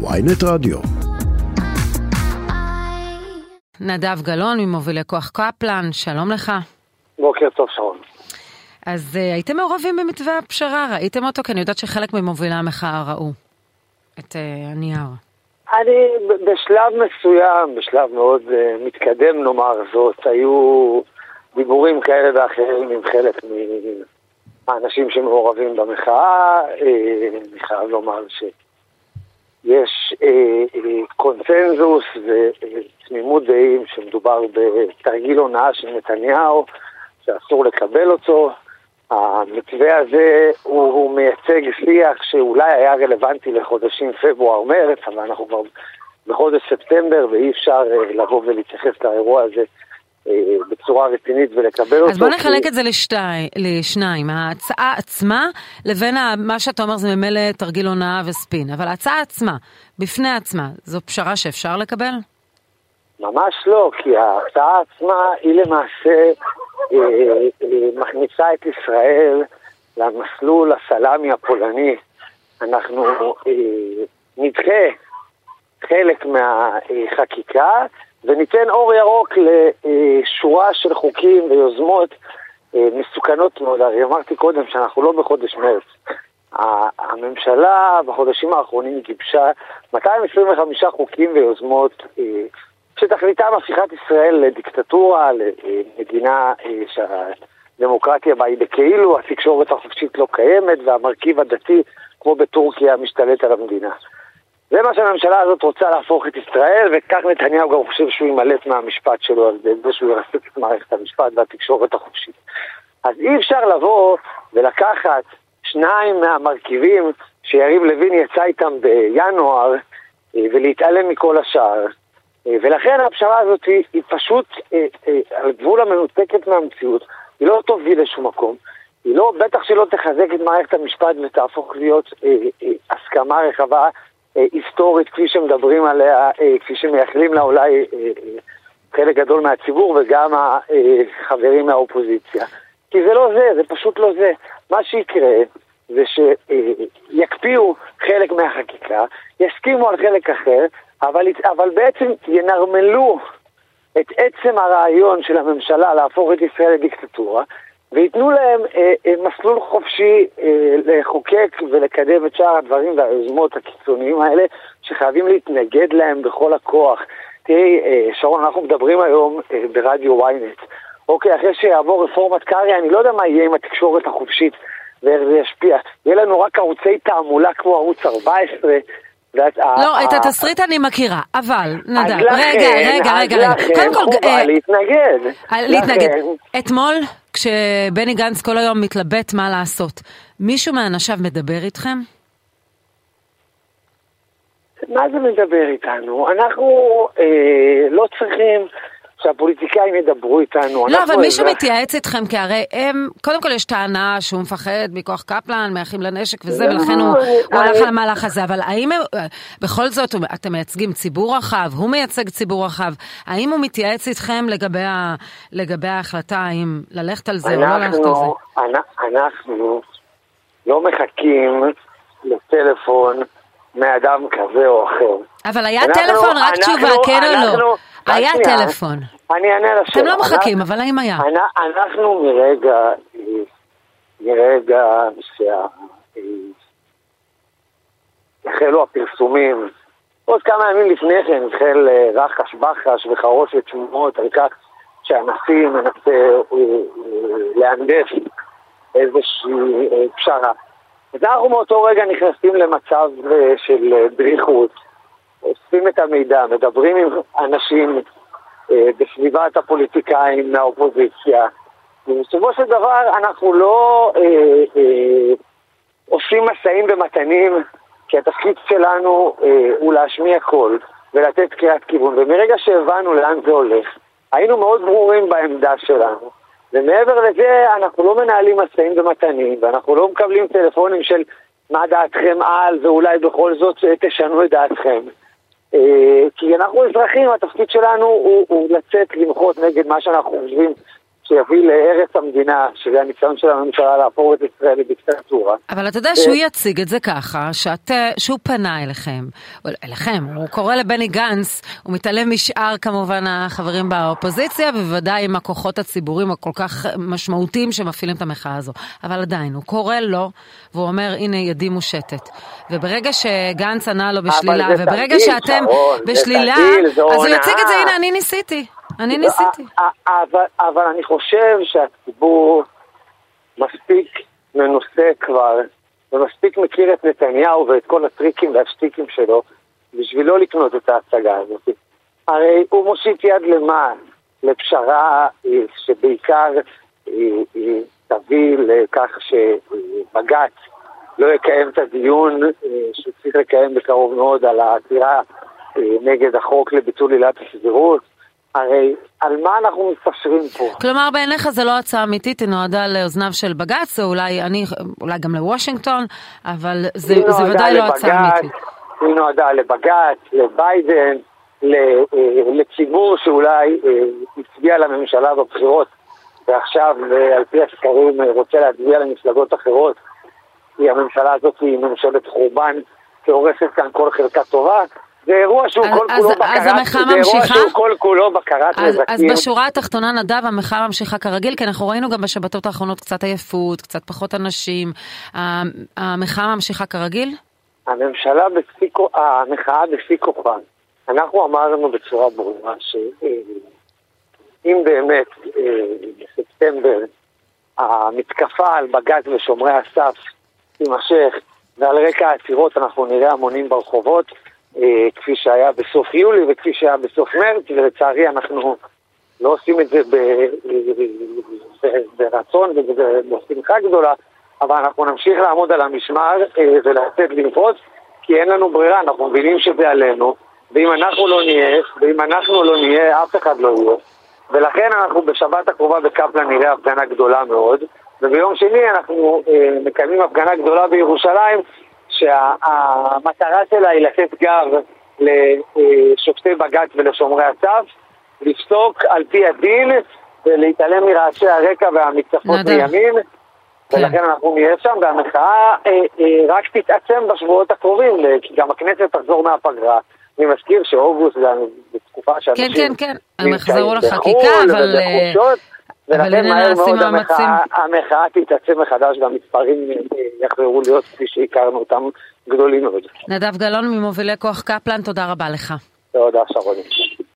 ויינט רדיו. נדב גלאון ממובילי כוח קפלן, שלום לך. בוקר טוב שרון. אז uh, הייתם מעורבים במתווה הפשרה, ראיתם אותו? כי אני יודעת שחלק ממובילי המחאה ראו את uh, הנייר. אני בשלב מסוים, בשלב מאוד uh, מתקדם נאמר זאת, היו דיבורים כאלה ואחרים עם חלק מהאנשים שמעורבים במחאה. Uh, אני חייב לומר שיש uh, uh, קונצנזוס ותמימות דעים שמדובר בתרגיל הונאה של נתניהו, שאסור לקבל אותו. המתווה הזה הוא, הוא מייצג שיח שאולי היה רלוונטי לחודשים פברואר-מרץ, אבל אנחנו כבר בחודש ספטמבר ואי אפשר uh, לבוא ולהתייחס לאירוע הזה בצורה רצינית ולקבל אותו. אז בוא נחלק את זה לשתי, לשניים, ההצעה עצמה לבין מה שאתה אומר זה ממילא תרגיל הונאה וספין, אבל ההצעה עצמה, בפני עצמה, זו פשרה שאפשר לקבל? ממש לא, כי ההצעה עצמה היא למעשה אה, אה, מכניסה את ישראל למסלול הסלאמי הפולני. אנחנו אה, נדחה חלק מהחקיקה וניתן אור ירוק לשורה של חוקים ויוזמות מסוכנות מאוד. הרי אמרתי קודם שאנחנו לא בחודש מרץ. הממשלה בחודשים האחרונים גיבשה 225 חוקים ויוזמות שתכליתם הפיכת ישראל לדיקטטורה, למדינה אה, שהדמוקרטיה בה היא בכאילו, התקשורת החופשית לא קיימת והמרכיב הדתי, כמו בטורקיה, משתלט על המדינה. זה מה שהממשלה הזאת רוצה להפוך את ישראל, וכך נתניהו גם חושב שהוא יימלט מהמשפט שלו על זה שהוא ירסק את מערכת המשפט והתקשורת החופשית. אז אי אפשר לבוא ולקחת שניים מהמרכיבים שיריב לוין יצא איתם בינואר אה, ולהתעלם מכל השאר. אה, ולכן הפשרה הזאת היא, היא פשוט אה, על גבול המנותקת מהמציאות, היא לא תוביל לשום מקום, היא לא, בטח שלא תחזק את מערכת המשפט ותהפוך להיות אה, אה, הסכמה רחבה היסטורית כפי שמדברים עליה, אה, כפי שמייחלים לה אולי אה, אה, חלק גדול מהציבור וגם החברים מהאופוזיציה. כי זה לא זה, זה פשוט לא זה. מה שיקרה זה שיקפיאו חלק מהחקיקה, יסכימו על חלק אחר, אבל, אבל בעצם ינרמלו את עצם הרעיון של הממשלה להפוך את ישראל לדיקטטורה, וייתנו להם אה, אה, מסלול חופשי אה, לחוקק ולקדם את שאר הדברים והיוזמות הקיצוניים האלה, שחייבים להתנגד להם בכל הכוח. תראי, אה, שרון, אנחנו מדברים היום אה, ברדיו ynet. אוקיי, אחרי שיעבור רפורמת קרעי, אני לא יודע מה יהיה עם התקשורת החופשית ואיך זה ישפיע. יהיה לנו רק ערוצי תעמולה כמו ערוץ 14, לא, את התסריט אני מכירה, אבל, נדב, רגע, רגע, רגע, רגע. קודם כל, חובה להתנגד. להתנגד. אתמול, כשבני גנץ כל היום מתלבט מה לעשות, מישהו מאנשיו מדבר איתכם? מה זה מדבר איתנו? אנחנו אה, לא צריכים שהפוליטיקאים ידברו איתנו. לא, אבל מישהו מתייעץ איתכם, כי הרי הם, קודם כל יש טענה שהוא מפחד מכוח קפלן, מאחים לנשק וזה, לא, ולכן הוא הלך על המהלך הזה, אבל האם בכל זאת אתם מייצגים ציבור רחב, הוא מייצג ציבור רחב, האם הוא מתייעץ איתכם לגבי ההחלטה, האם ללכת על זה או לא ללכת על זה? אנחנו לא מחכים לטלפון מאדם כזה או אחר. אבל היה טלפון, רק תשובה, כן או לא? היה טלפון. אני אענה לשאלה. אתם לא מחכים, אבל האם היה? אנחנו מרגע, מרגע שהחלו הפרסומים, עוד כמה ימים לפני כן החל אה, רחש בחש וחרושת שמועות על כך שהנשיא מנסה אה, אה, להנדס איזושהי פשרה. אז אנחנו מאותו רגע נכנסים למצב של דריכות. אוספים את המידע, מדברים עם אנשים אה, בסביבת הפוליטיקאים מהאופוזיציה, ובסופו של דבר אנחנו לא אה, אה, עושים משאים ומתנים, כי התפקיד שלנו אה, הוא להשמיע קול ולתת קריאת כיוון, ומרגע שהבנו לאן זה הולך, היינו מאוד ברורים בעמדה שלנו. ומעבר לזה, אנחנו לא מנהלים משאים ומתנים, ואנחנו לא מקבלים טלפונים של מה דעתכם על, ואולי בכל זאת אה, תשנו את דעתכם. אה, כי אנחנו אזרחים, התפקיד שלנו הוא, הוא לצאת למחות נגד מה שאנחנו חושבים שיביא להרס המדינה, שזה הניסיון של הממשלה להפוך את ישראל לדיקטטורה. אבל אתה יודע שהוא יציג את זה ככה, שאת, שהוא פנה אליכם, אליכם, הוא קורא לבני גנץ, הוא מתעלם משאר כמובן החברים באופוזיציה, ובוודאי עם הכוחות הציבוריים הכל כך משמעותיים שמפעילים את המחאה הזו. אבל עדיין, הוא קורא לו, והוא אומר, הנה ידי מושטת. וברגע שגנץ ענה לו בשלילה, וברגע תרגיל, שאתם שרון, בשלילה, זו אז הוא. יציג את זה, הנה, אני ניסיתי. אני ניסיתי. אבל, אבל אני חושב שהציבור מספיק מנוסה כבר, ומספיק מכיר את נתניהו ואת כל הטריקים והשטיקים שלו, בשביל לא לקנות את ההצגה הזאת. הרי הוא מושיט יד למה? לפשרה אה, שבעיקר אה, אה, תביא לכך שבג"ץ לא יקיים את הדיון אה, שהוא צריך לקיים בקרוב מאוד על העתירה אה, נגד החוק לביטול עילת הסבירות. הרי על מה אנחנו מתפשרים פה? כלומר, בעיניך זה לא הצעה אמיתית, היא נועדה לאוזניו של בג"ץ, או אולי, אני, אולי גם לוושינגטון, אבל זה, זה ודאי לא הצעה לבג"ץ, אמיתית. היא נועדה לבג"ץ, לביידן, אה, לציבור שאולי אה, הצביע לממשלה בבחירות, ועכשיו אה, על פי הסקרים רוצה להצביע למפלגות אחרות, כי הממשלה הזאת היא ממשלת חורבן שהורסת כאן כל חלקה טובה. זה אירוע שהוא אז- כל אז- כולו אז בקרת, המחאה זה אירוע ממשיכה? שהוא כל כולו בקרת אז, אז נזקים. בשורה התחתונה, נדב, המחאה ממשיכה כרגיל, כי אנחנו ראינו גם בשבתות האחרונות קצת עייפות, קצת פחות אנשים. המחאה ממשיכה כרגיל? הממשלה בשיא כוח, המחאה בשיא כוחה. אנחנו אמרנו בצורה ברורה שאם באמת אה, בספטמבר המתקפה על בג"ץ ושומרי הסף תימשך ועל רקע העצירות אנחנו נראה המונים ברחובות אה, כפי שהיה בסוף יולי וכפי שהיה בסוף מרץ ולצערי אנחנו לא עושים את זה ברצון ובשמחה גדולה אבל אנחנו נמשיך לעמוד על המשמר אה, ולצאת למחות כי אין לנו ברירה, אנחנו מבינים שזה עלינו ואם אנחנו לא נהיה, ואם אנחנו לא נהיה, אף אחד לא יהיה. ולכן אנחנו בשבת הקרובה בקפלן נראה הפגנה גדולה מאוד וביום שני אנחנו אה, מקיימים הפגנה גדולה בירושלים שהמטרה שלה היא לתת גב לשופטי בג"ץ ולשומרי הסף לפסוק על פי הדין ולהתעלם מרעשי הרקע והמתקפות נדב. מימין כן. ולכן אנחנו נהיה שם, והמחאה אה, אה, רק תתעצם בשבועות הקרובים, אה, כי גם הכנסת תחזור מהפגרה. אני מזכיר שאוגוסט זה בתקופה שאנשים... כן, כן, הם נמצאים יחזרו בחו"ל לחקיקה, אבל ולכן הנה מהר נעשים מאוד מאמצים. המחאה, המחאה תתעצם מחדש והמספרים יחזרו להיות כפי שהכרנו אותם גדולים מאוד. נדב גלאון ממובילי כוח קפלן, תודה רבה לך. תודה, שרוני.